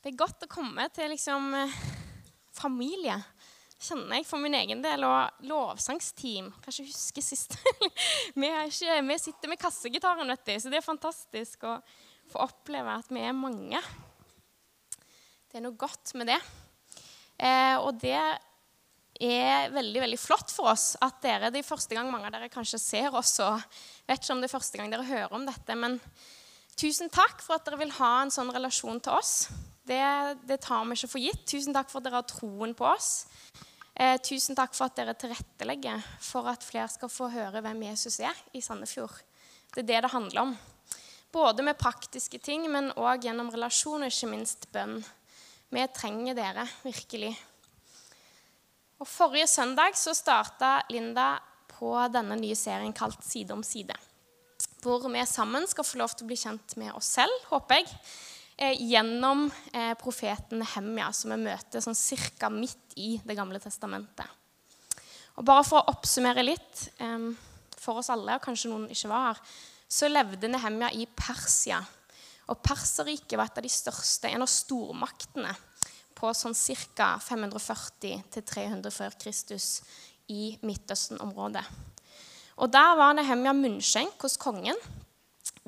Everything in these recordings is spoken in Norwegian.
Det er godt å komme til liksom eh, familie, kjenner jeg for min egen del. Og lovsangsteam. Kan ikke huske sist. vi, ikke, vi, sitter med kassegitaren, vet du, så det er fantastisk å få oppleve at vi er mange. Det er noe godt med det. Eh, og det er veldig veldig flott for oss at dere det er første gang mange av dere kanskje ser oss. og vet ikke om det er første gang dere hører om dette, men tusen takk for at dere vil ha en sånn relasjon til oss. Det, det, tar vi ikke for gitt. Tusen takk for at dere har troen på oss. Eh, tusen takk for at dere tilrettelegger for at flere skal få høre hvem Jesus er i Sandefjord. Det er det det handler om. Både med praktiske ting, men òg gjennom relasjon og ikke minst bønn. Vi trenger dere virkelig. Og Forrige søndag så starta Linda på denne nye serien kalt Side om side. Hvor vi sammen skal få lov til å bli kjent med oss selv, håper jeg gjennom eh, profeten Nehemja, som vi møter sånn cirka midt i Det gamle testamentet. Og Bare for å oppsummere litt eh, for oss alle, og kanskje noen ikke var her, så levde Nehemja i Persia. Og Perserriket var et av de største, en av stormaktene på sånn ca. 540 300 før Kristus i Midtøsten-området. Og Der var Nehemja munnskjenk hos kongen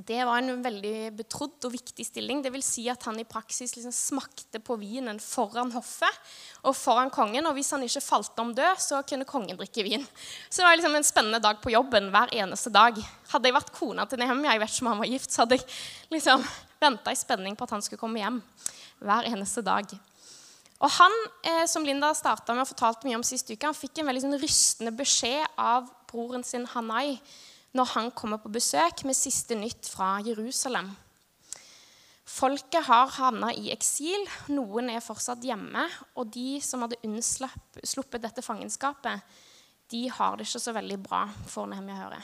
det var en veldig betrodd og viktig stilling. Det vil si at han i praksis liksom smakte på vinen foran hoffet og foran kongen. Og hvis han ikke falt om død, så kunne kongen drikke vin. Så det var liksom en spennende dag på jobben hver eneste dag. Hadde jeg vært kona til Nehemja, jeg vet ikke om han var gift, så hadde jeg liksom venta i spenning på at han skulle komme hjem hver eneste dag. Og han, eh, som Linda starta med og fortalte mye om sist uke, han fikk en veldig sånn rystende beskjed av broren sin Hanai når han kommer på besøk med siste nytt fra Jerusalem. Folket har havna i eksil, noen er fortsatt hjemme. Og de som hadde unnsluppet dette fangenskapet, de har det ikke så veldig bra, får Nehemja høre.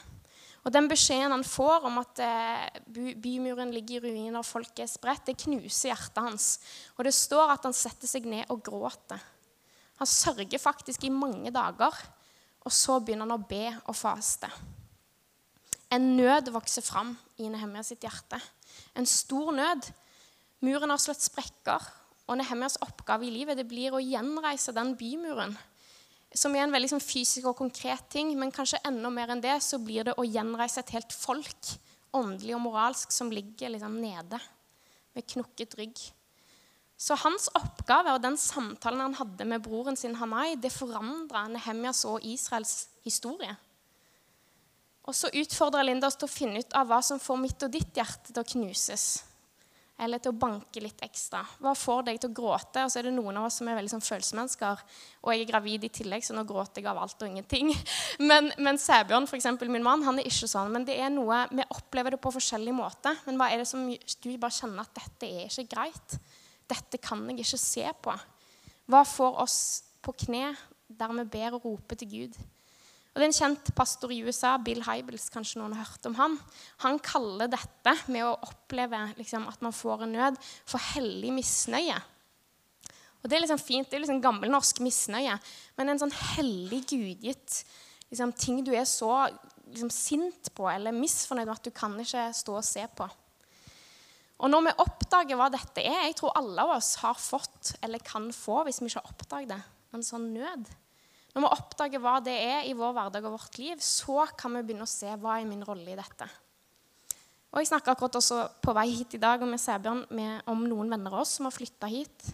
Og Den beskjeden han får om at eh, bymuren ligger i ruiner og folket er spredt, det knuser hjertet hans. Og det står at han setter seg ned og gråter. Han sørger faktisk i mange dager, og så begynner han å be og faste. En nød vokser fram i Nehemia sitt hjerte. En stor nød. Muren har slått sprekker, og Nehemias oppgave i livet det blir å gjenreise den bymuren. Som er en veldig sånn, fysisk og konkret ting, men kanskje enda mer enn det så blir det å gjenreise et helt folk, åndelig og moralsk, som ligger liksom nede med knukket rygg. Så hans oppgave og den samtalen han hadde med broren sin Hanai, det forandra Nehemias og Israels historie. Og så utfordrer Linda oss til å finne ut av hva som får mitt og ditt hjerte til å knuses. Eller til å banke litt ekstra. Hva får deg til å gråte? Og så er det noen av oss som er veldig sånn følelsesmennesker. Og jeg er gravid i tillegg, så nå gråter jeg av alt og ingenting. Men, men Sæbjørn, f.eks. min mann, han er ikke sånn. Men det er noe, vi opplever det på forskjellig måte. Men hva er det som du bare kjenner at dette er ikke greit? Dette kan jeg ikke se på. Hva får oss på kne der vi ber og roper til Gud? Og det er En kjent pastor i USA, Bill Hybels, kanskje noen har hørt om han, han kaller dette med å oppleve liksom, at man får en nød, for hellig misnøye. Og Det er liksom fint, det er liksom gammelnorsk misnøye, men en sånn hellig gudgitt liksom, ting du er så liksom, sint på eller misfornøyd med at du kan ikke stå og se på. Og når vi oppdager hva dette er Jeg tror alle av oss har fått eller kan få, hvis vi ikke har oppdaget det, en sånn nød. Når vi oppdager hva det er i vår hverdag og vårt liv, så kan vi begynne å se hva er min rolle i dette. Og Jeg snakka akkurat også på vei hit i dag med Sæbjørn om noen venner av oss som har flytta hit.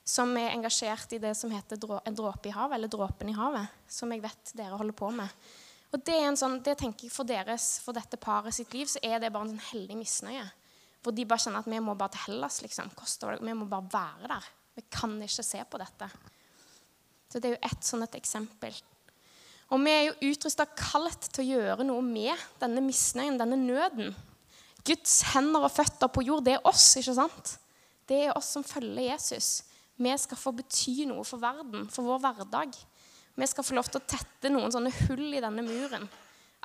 Som er engasjert i det som heter En dråpe i havet, eller Dråpen i havet. Som jeg vet dere holder på med. Og det, er en sånn, det tenker jeg For deres, for dette paret sitt liv så er det bare en sånn hellig misnøye. Hvor de bare kjenner at vi må bare til Hellas. liksom. Vi må bare være der. Vi kan ikke se på dette. Så Det er jo ett et eksempel. Og vi er jo utrusta kalt til å gjøre noe med denne misnøyen, denne nøden. Guds hender og føtter på jord, det er oss, ikke sant? Det er oss som følger Jesus. Vi skal få bety noe for verden, for vår hverdag. Vi skal få lov til å tette noen sånne hull i denne muren,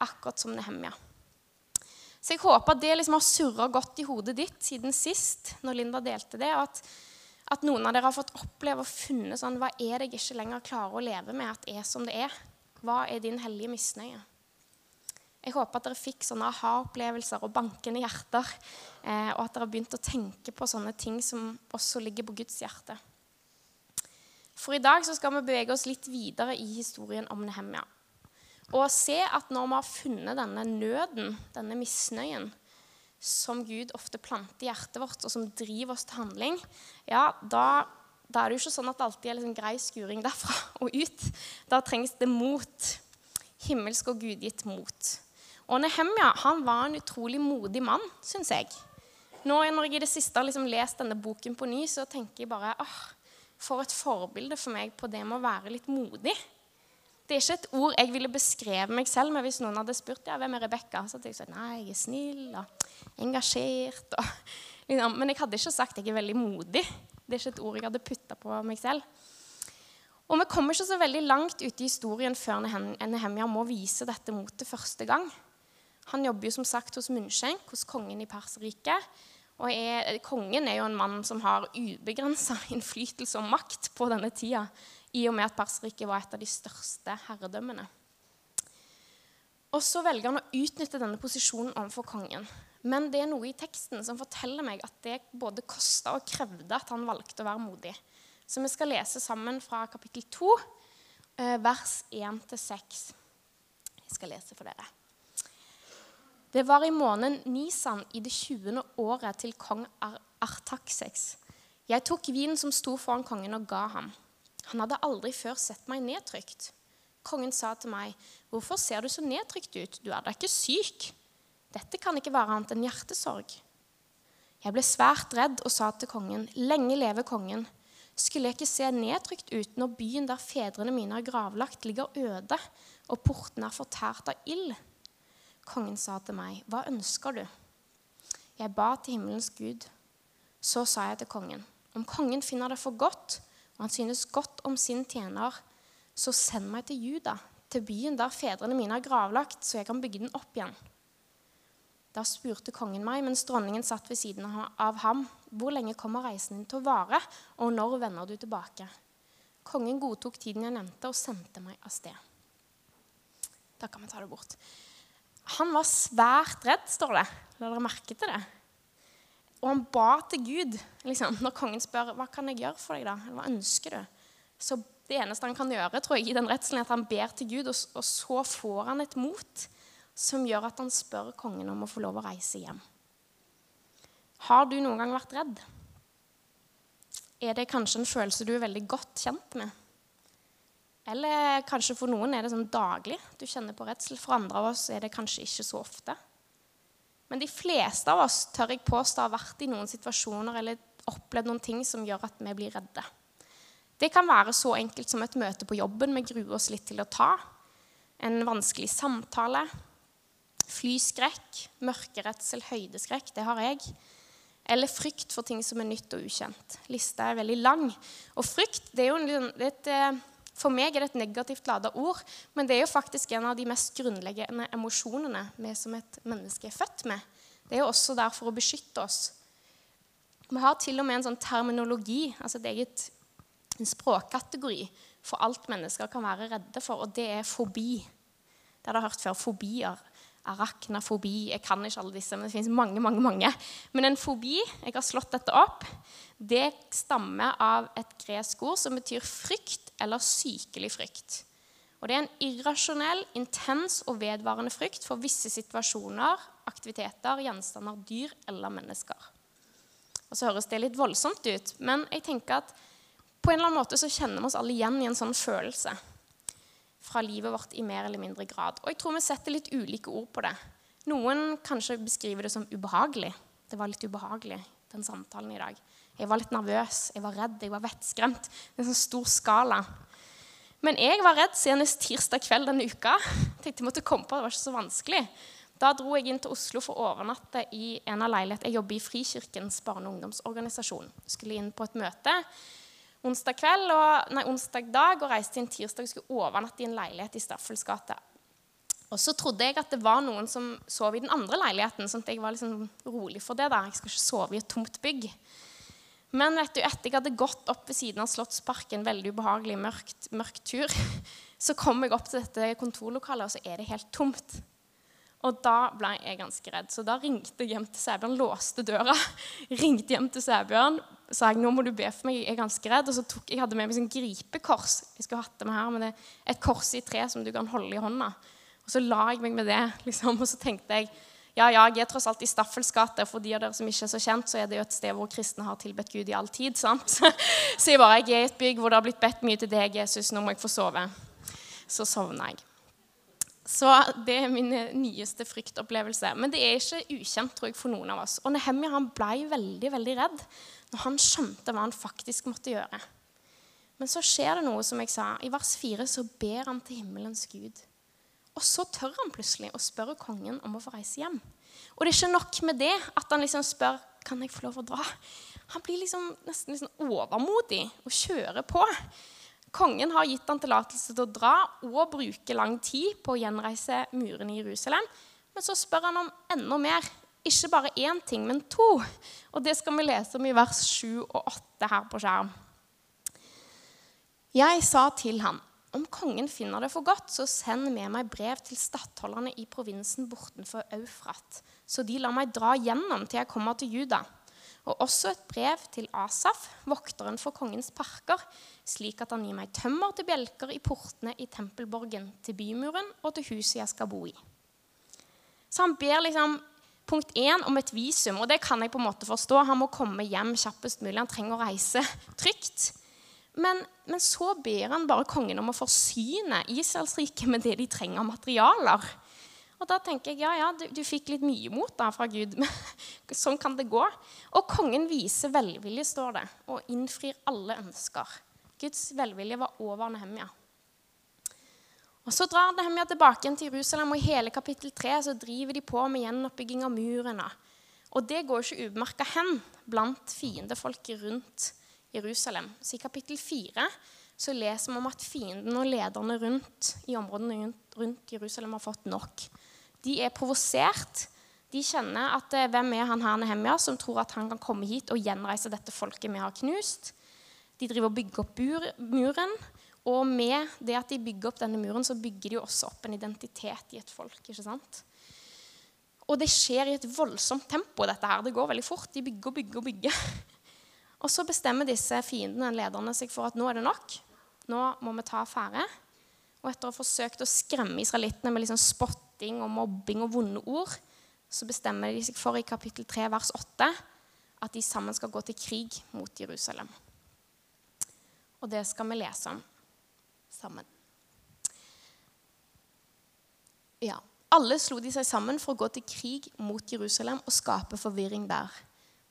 akkurat som Nehemja. Så jeg håper at det liksom har surra godt i hodet ditt siden sist, når Linda delte det. og at at noen av dere har fått oppleve og funnet sånn Hva er det jeg ikke lenger klarer å leve med at er som det er? Hva er din hellige misnøye? Jeg håper at dere fikk sånne aha-opplevelser og bankende hjerter, eh, og at dere har begynt å tenke på sånne ting som også ligger på Guds hjerte. For i dag så skal vi bevege oss litt videre i historien om Nehemia. Og se at når vi har funnet denne nøden, denne misnøyen, som Gud ofte planter i hjertet vårt, og som driver oss til handling, ja, da, da er det jo ikke sånn at det alltid er liksom grei skuring derfra og ut. Da trengs det mot. Himmelsk og gudgitt mot. Og Nehemja han var en utrolig modig mann, syns jeg. Nå Når jeg i det siste har liksom lest denne boken på ny, så tenker jeg bare åh, for et forbilde for meg på det med å være litt modig. Det er ikke et ord jeg ville beskrevet meg selv med hvis noen hadde spurt ja, hvem er Rebekka. Så hadde jeg sagt nei, jeg er snill og engasjert. Og, liksom. Men jeg hadde ikke sagt jeg er veldig modig. Det er ikke et ord jeg hadde putta på meg selv. Og vi kommer ikke så veldig langt ute i historien før Nehemja må vise dette motet første gang. Han jobber jo som sagt hos Munnskjenk, hos kongen i Perserriket. Og er, kongen er jo en mann som har ubegrensa innflytelse og makt på denne tida, i og med at Perserriket var et av de største herredømmene. Og så velger han å utnytte denne posisjonen overfor kongen. Men det er noe i teksten som forteller meg at det både kosta og krevde at han valgte å være modig. Så vi skal lese sammen fra kapittel 2, eh, vers 1-6. Jeg skal lese for dere. Det var i måneden Nisan i det 20. året til kong Artaxex. Jeg tok vinen som sto foran kongen, og ga ham. Han hadde aldri før sett meg nedtrykt. Kongen sa til meg, 'Hvorfor ser du så nedtrykt ut? Du er da ikke syk?' 'Dette kan ikke være annet enn hjertesorg.' Jeg ble svært redd og sa til kongen, 'Lenge leve kongen.' Skulle jeg ikke se nedtrykt ut når byen der fedrene mine har gravlagt, ligger øde, og portene er fortært av ild? Kongen sa til meg, Hva ønsker du? Jeg ba til himmelens Gud. Så sa jeg til kongen, Om kongen finner det for godt, han synes godt om sin tjener, så send meg til Juda, til byen der fedrene mine er gravlagt, så jeg kan bygge den opp igjen. Da spurte kongen meg, mens dronningen satt ved siden av ham, hvor lenge kommer reisen din til å vare, og når vender du tilbake? Kongen godtok tiden jeg nevnte, og sendte meg av sted. Da kan vi ta det bort. Han var svært redd, står det. La dere merke til det? Og han ba til Gud. Liksom, når kongen spør hva kan jeg gjøre for deg, da? hva ønsker du? Så det eneste han kan gjøre, tror jeg, i den redselen, er at han ber til Gud, og, og så får han et mot som gjør at han spør kongen om å få lov å reise hjem. Har du noen gang vært redd? Er det kanskje en følelse du er veldig godt kjent med? Eller kanskje for noen er det sånn daglig du kjenner på redsel. For andre av oss er det kanskje ikke så ofte. Men de fleste av oss tør jeg påstå har vært i noen situasjoner eller opplevd noen ting som gjør at vi blir redde. Det kan være så enkelt som et møte på jobben vi gruer oss litt til å ta. En vanskelig samtale, Flyskrekk, mørkeredsel, høydeskrekk, det har jeg. Eller frykt for ting som er nytt og ukjent. Lista er veldig lang. Og frykt det er jo en, det er et, eh, For meg er det et negativt lada ord, men det er jo faktisk en av de mest grunnleggende emosjonene vi som et menneske er født med. Det er jo også der for å beskytte oss. Vi har til og med en sånn terminologi, altså et eget, en språkkategori, for alt mennesker kan være redde for, og det er fobi. Det har dere hørt før. Fobier arachnafobi Jeg kan ikke alle disse, men det finnes mange. mange, mange. Men en fobi, jeg har slått dette opp, det stammer av et gresk ord som betyr frykt eller sykelig frykt. Og Det er en irrasjonell, intens og vedvarende frykt for visse situasjoner, aktiviteter, gjenstander, dyr eller mennesker. Og Så høres det litt voldsomt ut, men jeg tenker at på en eller annen måte så kjenner vi oss alle igjen i en sånn følelse fra livet vårt i mer eller mindre grad. Og jeg tror vi setter litt ulike ord på det. Noen kanskje beskriver det som ubehagelig. Det var litt ubehagelig, den samtalen i dag. Jeg var litt nervøs, jeg var redd, jeg var vettskremt. En sånn stor skala. Men jeg var redd senest tirsdag kveld denne uka. Tenkte jeg måtte komme på, Det var ikke så vanskelig. Da dro jeg inn til Oslo for å overnatte i en av leilighetene. Jeg jobber i Frikirkens barne- og ungdomsorganisasjon. Skulle inn på et møte onsdag kveld, og, nei, onsdag dag og reiste inn tirsdag og skulle overnatte i en leilighet i Staffels gate. Og så trodde jeg at det var noen som sov i den andre leiligheten. sånn at jeg var liksom rolig for det da. Jeg skal ikke sove i et tomt bygg. Men vet du, etter jeg hadde gått opp ved siden av Slottsparken, veldig ubehagelig mørkt, mørk tur, så kom jeg opp til dette kontorlokalet, og så er det helt tomt. Og da ble jeg ganske redd. Så da ringte jeg hjem til Sæbjørn, låste døra. ringte hjem til Sæbjørn, sa jeg, nå må du be for meg, jeg er ganske redd. Og så tok jeg hadde med meg sånn gripekors. Jeg skulle hatt det med her, men det er et kors i tre som du kan holde i hånda. Og så la jeg meg med det, liksom, og så tenkte jeg ja, ja, jeg er tross alt i Staffels gate. For de av dere som ikke er så kjent, så er det jo et sted hvor kristne har tilbedt Gud i all tid. sant? Så jeg bare, jeg er i et bygg hvor det har blitt bedt mye til deg, Jesus. Nå må jeg få sove. Så sovna jeg. Så det er min nyeste fryktopplevelse. Men det er ikke ukjent tror jeg, for noen av oss. Og Nehemja han ble veldig veldig redd når han skjønte hva han faktisk måtte gjøre. Men så skjer det noe, som jeg sa. I vers 4 så ber han til himmelens Gud. Og så tør han plutselig å spørre kongen om å få reise hjem. Og det er ikke nok med det at han liksom spør kan jeg få lov å dra. Han blir liksom nesten liksom overmodig og kjører på. Kongen har gitt han tillatelse til å dra og bruke lang tid på å gjenreise murene i Jerusalem. Men så spør han om enda mer. Ikke bare én ting, men to. Og det skal vi lese om i vers 7 og 8 her på skjerm. Jeg sa til ham, om kongen finner det for godt, så send med meg brev til stattholderne i provinsen bortenfor Eufrat, så de lar meg dra gjennom til jeg kommer til Juda og også et brev til Asaf, vokteren for kongens parker, slik at han gir meg tømmer til bjelker i portene i tempelborgen, til bymuren og til huset jeg skal bo i. Så han ber liksom punkt én om et visum, og det kan jeg på en måte forstå. Han må komme hjem kjappest mulig. Han trenger å reise trygt. Men, men så ber han bare kongen om å forsyne Israelsriket med det de trenger av materialer. Og da tenker jeg ja, ja, du, du fikk litt mye mot da fra Gud. Men sånn kan det gå. Og kongen viser velvilje, står det, og innfrir alle ønsker. Guds velvilje var over Nehemia. Og Så drar Nehemia tilbake igjen til Jerusalem, og i hele kapittel 3 så driver de på med gjenoppbygging av murene. Og det går ikke ubemerka hen blant fiendefolket rundt Jerusalem. Så i kapittel 4 så leser vi om at fienden og lederne rundt i områdene rundt, Jerusalem har fått nok. De er provosert. De kjenner at eh, hvem er han her Nehemia som tror at han kan komme hit og gjenreise dette folket vi har knust? De driver og bygger opp muren. Og med det at de bygger opp denne muren, så bygger de også opp en identitet i et folk. ikke sant? Og det skjer i et voldsomt tempo. dette her. Det går veldig fort. De bygger og bygger og bygger. Og så bestemmer disse fiendene, lederne, seg for at nå er det nok. Nå må vi ta affære. Og etter å ha forsøkt å skremme israelittene med liksom spotting og mobbing og vonde ord, så bestemmer de seg for i kapittel 3, vers 8 at de sammen skal gå til krig mot Jerusalem. Og det skal vi lese om sammen. Ja, Alle slo de seg sammen for å gå til krig mot Jerusalem og skape forvirring der.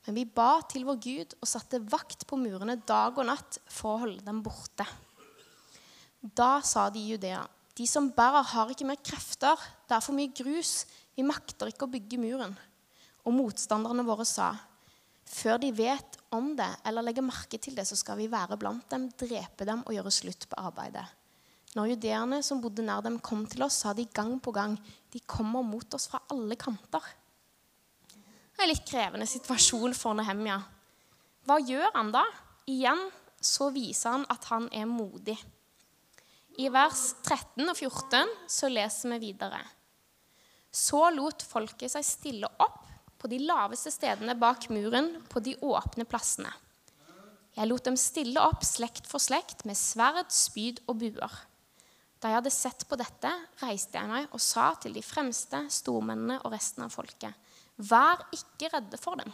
Men vi ba til vår Gud og satte vakt på murene dag og natt for å holde dem borte. Da sa de i Judea de som bærer, har ikke mer krefter. Det er for mye grus. Vi makter ikke å bygge muren. Og motstanderne våre sa, før de vet om det eller legger merke til det, så skal vi være blant dem, drepe dem og gjøre slutt på arbeidet. Når judeerne som bodde nær dem, kom til oss, sa de gang på gang, de kommer mot oss fra alle kanter. En litt krevende situasjon for Nehemja. Hva gjør han da? Igjen så viser han at han er modig. I vers 13 og 14 så leser vi videre. Så lot folket seg stille opp på de laveste stedene bak muren på de åpne plassene. Jeg lot dem stille opp slekt for slekt med sverd, spyd og buer. Da jeg hadde sett på dette, reiste jeg meg og sa til de fremste stormennene og resten av folket.: Vær ikke redde for dem.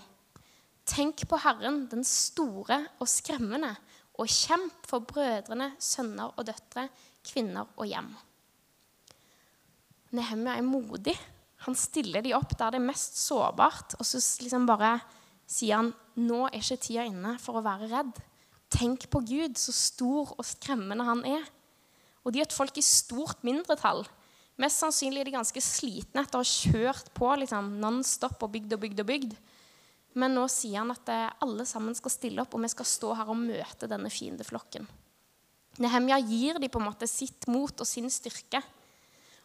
Tenk på Herren, den store og skremmende, og kjemp for brødrene, sønner og døtre kvinner og hjem. Nehemia er modig. Han stiller de opp der det er mest sårbart. Og så liksom bare sier han nå er ikke tida inne for å være redd. Tenk på Gud, så stor og skremmende han er. Og de er et folk i stort mindretall. Mest sannsynlig er de ganske slitne etter å ha kjørt på liksom, non-stop og bygd og bygd og bygd. Men nå sier han at eh, alle sammen skal stille opp, og vi skal stå her og møte denne fiendeflokken. Nehemja gir dem på en måte sitt mot og sin styrke.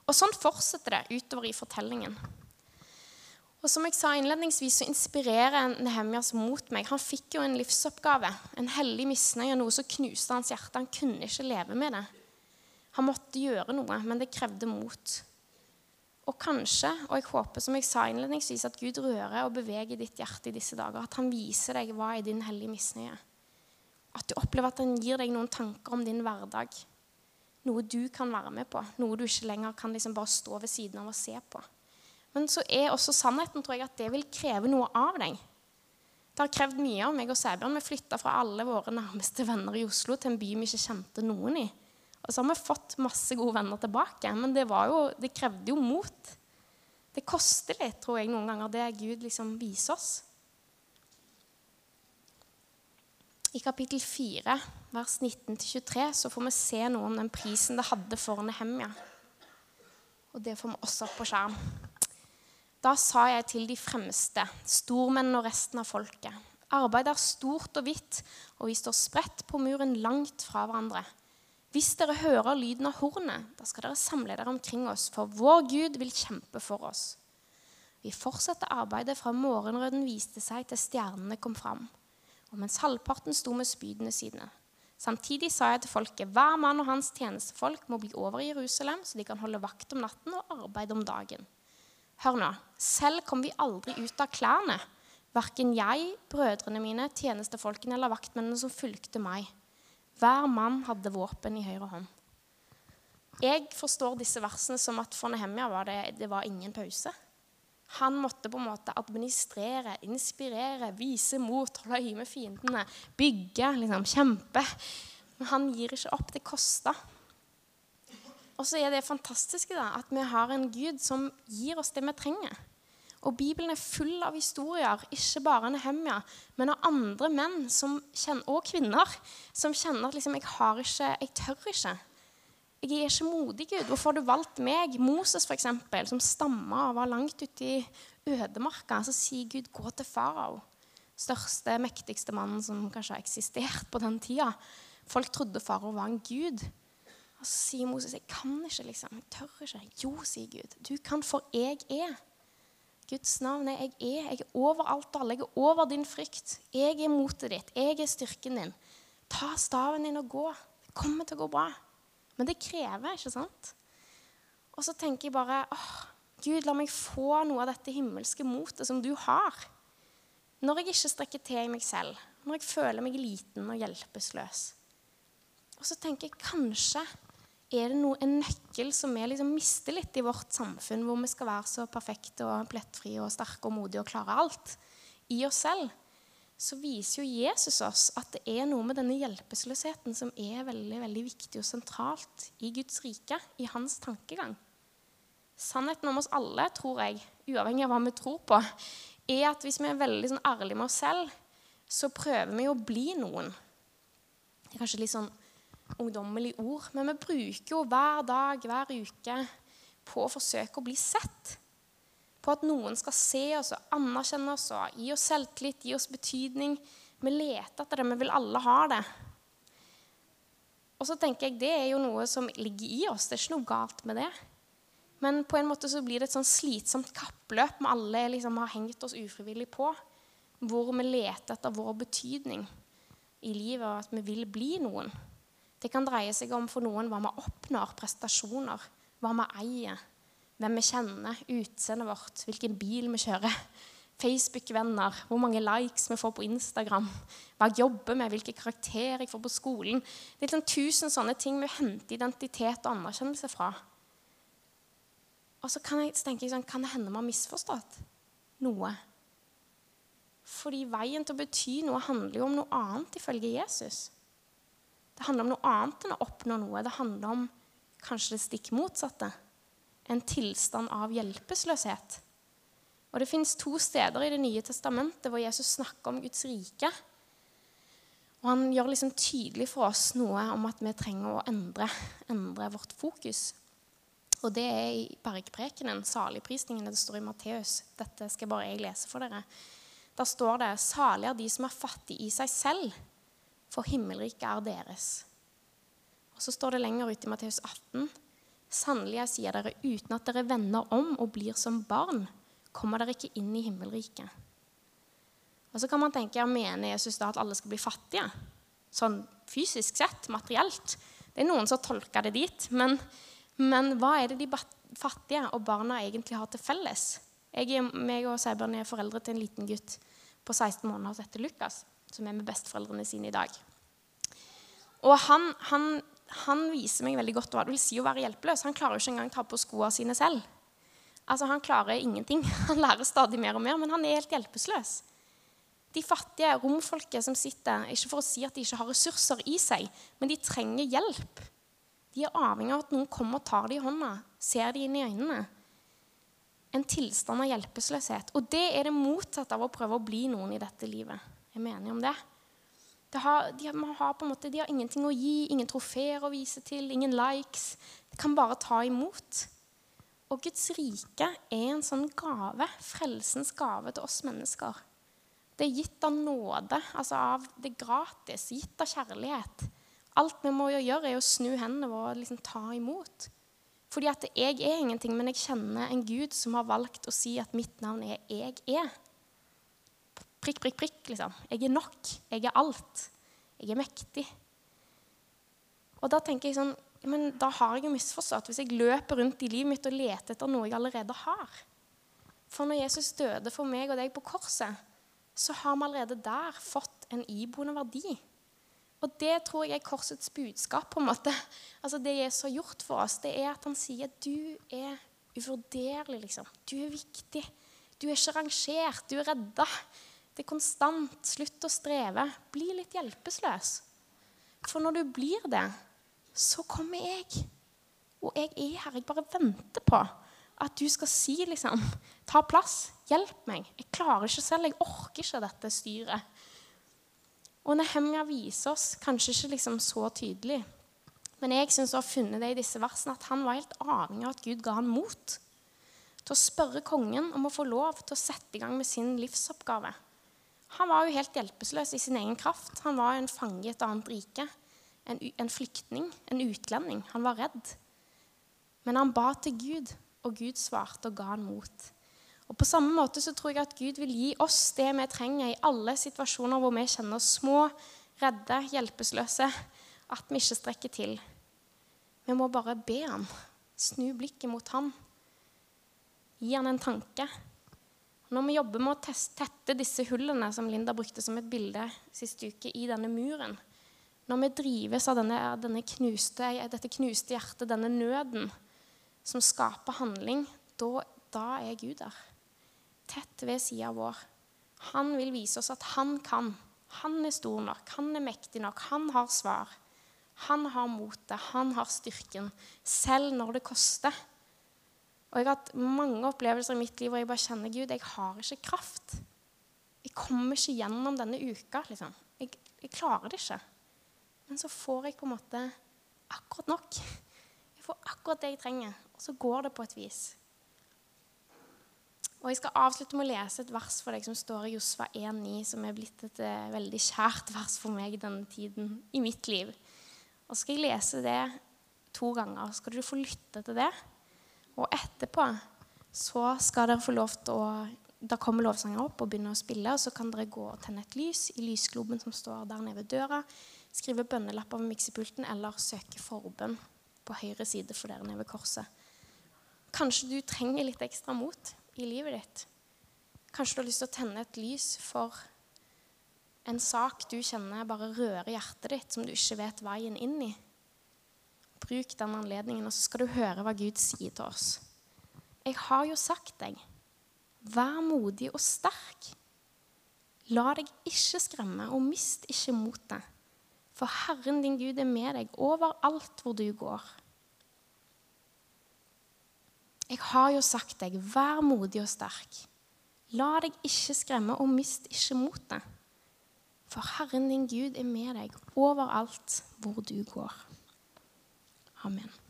Og sånn fortsetter det utover i fortellingen. Og som jeg sa innledningsvis, så inspirerer Nehemjas mot meg. Han fikk jo en livsoppgave, en hellig misnøye, noe som knuste hans hjerte. Han kunne ikke leve med det. Han måtte gjøre noe, men det krevde mot. Og kanskje, og jeg håper som jeg sa innledningsvis, at Gud rører og beveger ditt hjerte i disse dager. At han viser deg hva er din hellige misnøye. At du opplever at han gir deg noen tanker om din hverdag. Noe du kan være med på. Noe du ikke lenger kan liksom bare stå ved siden av og se på. Men så er også sannheten tror jeg, at det vil kreve noe av deg. Det har krevd mye av meg og Sæbjørn. Vi flytta fra alle våre nærmeste venner i Oslo til en by vi ikke kjente noen i. Og så har vi fått masse gode venner tilbake, men det, jo, det krevde jo mot. Det koster litt, tror jeg, noen ganger, det Gud liksom viser oss. I kapittel 4, vers 19-23, så får vi se noe om den prisen det hadde for Nehemja. Og det får vi også opp på skjerm. Da sa jeg til de fremste, stormennene og resten av folket, arbeidet er stort og hvitt, og vi står spredt på muren langt fra hverandre. Hvis dere hører lyden av hornet, da skal dere samle dere omkring oss, for vår Gud vil kjempe for oss. Vi fortsatte arbeidet fra morgenrøden viste seg til stjernene kom fram, og mens halvparten sto med spydene sine. Samtidig sa jeg til folket, hver mann og hans tjenestefolk må bli over i Jerusalem, så de kan holde vakt om natten og arbeide om dagen. Hør nå, selv kom vi aldri ut av klærne, verken jeg, brødrene mine, tjenestefolkene eller vaktmennene som fulgte meg. Hver mann hadde våpen i høyre hånd. Jeg forstår disse versene som at for Nehemia var det, det var ingen pause. Han måtte på en måte administrere, inspirere, vise mot, holde øye med fiendene, bygge, liksom, kjempe. Men han gir ikke opp. Det kosta. Og så er det fantastiske da, at vi har en Gud som gir oss det vi trenger. Og Bibelen er full av historier, ikke bare Nehemja, men av andre menn kjenner, og kvinner som kjenner at liksom, jeg har ikke, jeg tør ikke. Jeg er ikke modig, Gud. Hvorfor har du valgt meg? Moses, f.eks., som stamma og var langt ute i ødemarka. Så sier Gud, gå til farao. Største, mektigste mannen som kanskje har eksistert på den tida. Folk trodde farao var en gud. Og så sier Moses, jeg kan ikke, liksom. Jeg tør ikke. Jo, sier Gud. Du kan, for jeg er. Guds navn er 'jeg er'. Jeg er over alt og alle. Jeg er over din frykt. Jeg er motet ditt. Jeg er styrken din. Ta staven din og gå. Det kommer til å gå bra. Men det krever, ikke sant? Og så tenker jeg bare åh, Gud, la meg få noe av dette himmelske motet som du har. Når jeg ikke strekker til i meg selv, når jeg føler meg liten og hjelpeløs. Og så tenker jeg kanskje er det noe, en nøkkel som vi liksom mister litt i vårt samfunn, hvor vi skal være så perfekte og plettfrie og sterke og modige og klare alt i oss selv, så viser jo Jesus oss at det er noe med denne hjelpeløsheten som er veldig, veldig viktig og sentralt i Guds rike, i hans tankegang. Sannheten om oss alle, tror jeg, uavhengig av hva vi tror på, er at hvis vi er veldig sånn ærlige med oss selv, så prøver vi å bli noen. Det er kanskje litt sånn ungdommelig ord, men vi bruker jo hver dag, hver uke på å forsøke å bli sett. På at noen skal se oss og anerkjenne oss og gi oss selvtillit, gi oss betydning. Vi leter etter det, vi vil alle ha det. Og så tenker jeg Det er jo noe som ligger i oss. Det er ikke noe galt med det. Men på en måte så blir det et sånn slitsomt kappløp vi alle liksom har hengt oss ufrivillig på. Hvor vi leter etter vår betydning i livet, og at vi vil bli noen. Det kan dreie seg om for noen hva vi oppnår, prestasjoner, hva vi eier, hvem vi kjenner, utseendet vårt, hvilken bil vi kjører, Facebook-venner, hvor mange likes vi får på Instagram, hva jeg jobber med, hvilke karakterer jeg får på skolen. Det er liksom tusen sånne ting vi henter identitet og anerkjennelse fra. Og så, kan jeg, jeg sånn, kan det hende vi har misforstått noe? Fordi veien til å bety noe handler jo om noe annet ifølge Jesus. Det handler om noe annet enn å oppnå noe. Det handler om kanskje det stikk motsatte. En tilstand av hjelpeløshet. Og Det fins to steder i Det nye testamentet hvor Jesus snakker om Guds rike. Og Han gjør liksom tydelig for oss noe om at vi trenger å endre, endre vårt fokus. Og Det er i bergprekenen, saligprisningen, det står i Matteus. Dette skal bare jeg lese for dere. Da står det 'Salig er de som er fattige i seg selv' for himmelriket er deres. Og Så står det lenger ute i Matteus 18.: Sannelig, jeg sier dere, uten at dere vender om og blir som barn, kommer dere ikke inn i himmelriket. Og Så kan man tenke, ja, mener Jesus da at alle skal bli fattige? Sånn fysisk sett, materielt. Det er noen som tolker det dit. Men, men hva er det de fattige og barna egentlig har til felles. Jeg, meg og Seibjørn er foreldre til en liten gutt på 16 måneder heter Lukas, som er med besteforeldrene sine i dag. Og han, han, han, viser meg veldig godt hva det vil si å være hjelpeløs. Han klarer jo ikke engang å ta på skoene sine selv. Altså, Han klarer ingenting. Han lærer stadig mer og mer, men han er helt hjelpeløs. De fattige romfolket som sitter, ikke for å si at de ikke har ressurser i seg, men de trenger hjelp. De er avhengig av at noen kommer og tar dem i hånda, ser dem inn i øynene en tilstand av hjelpeløshet. Og det er det motsatte av å prøve å bli noen i dette livet. Jeg mener om det. det har, de, har måte, de, har ingenting å gi, ingen trofeer å vise til, ingen likes. De kan bare ta imot. Og Guds rike er en sånn gave, frelsens gave til oss mennesker. Det er gitt av nåde, altså av det gratis, gitt av kjærlighet. Alt vi må gjøre, er å snu hendene våre og liksom ta imot. Fordi at jeg er ingenting, men jeg kjenner en Gud som har valgt å si at mitt navn er 'jeg er'. Prikk, prikk, prikk, liksom. Jeg er nok. Jeg er alt. Jeg er mektig. Og da tenker jeg sånn Men da har jeg jo misforstått hvis jeg løper rundt i livet mitt og leter etter noe jeg allerede har. For når Jesus døde for meg og deg på korset, så har vi allerede der fått en iboende verdi. Og det tror jeg er korsets budskap. på en måte. Altså Det Jesus har gjort for oss, det er at han sier du er uvurderlig. liksom. Du er viktig. Du er ikke rangert. Du er redda. Det er konstant. Slutt å streve. Bli litt hjelpeløs. For når du blir det, så kommer jeg. Og jeg er her. Jeg bare venter på at du skal si liksom Ta plass. Hjelp meg. Jeg klarer ikke selv. Jeg orker ikke dette styret. Og Nehemja viser oss kanskje ikke liksom så tydelig, men jeg syns å ha funnet det i disse versene at han var helt avhengig av at Gud ga han mot til å spørre kongen om å få lov til å sette i gang med sin livsoppgave. Han var jo helt hjelpeløs i sin egen kraft. Han var en fange i et annet rike. En, en flyktning, en utlending. Han var redd. Men han ba til Gud, og Gud svarte og ga han mot. Og På samme måte så tror jeg at Gud vil gi oss det vi trenger i alle situasjoner hvor vi kjenner oss små, redde, hjelpeløse, at vi ikke strekker til. Vi må bare be ham, snu blikket mot ham, gi han en tanke. Når vi jobber med å tette disse hullene som Linda brukte som et bilde sist uke, i denne muren, når vi drives av denne, denne knuste, dette knuste hjertet, denne nøden som skaper handling, da, da er Gud der tett ved sida vår. Han vil vise oss at han kan. Han er stor nok, han er mektig nok, han har svar. Han har motet, han har styrken, selv når det koster. Og Jeg har hatt mange opplevelser i mitt liv hvor jeg bare kjenner Gud, jeg har ikke kraft. Jeg kommer ikke gjennom denne uka. liksom. Jeg, jeg klarer det ikke. Men så får jeg på en måte akkurat nok. Jeg får akkurat det jeg trenger, og så går det på et vis. Og Jeg skal avslutte med å lese et vers for deg som står i Josva 1,9, som er blitt et uh, veldig kjært vers for meg denne tiden i mitt liv. Og så skal jeg lese det to ganger. Skal du få lytte til det. Og etterpå så skal dere få lov til å Da kommer lovsanger opp og begynner å spille, og så kan dere gå og tenne et lys i lysgloben som står der nede ved døra, skrive bønnelapper ved miksepulten eller søke forbønn på høyre side for dere nede ved korset. Kanskje du trenger litt ekstra mot i livet ditt. Kanskje du har lyst til å tenne et lys for en sak du kjenner bare rører hjertet ditt, som du ikke vet veien inn i. Bruk den anledningen, og så skal du høre hva Gud sier til oss. Jeg har jo sagt deg, vær modig og sterk. La deg ikke skremme, og mist ikke motet. For Herren din Gud er med deg overalt hvor du går. Jeg har jo sagt deg, vær modig og sterk. La deg ikke skremme, og mist ikke motet. For Herren din Gud er med deg overalt hvor du går. Amen.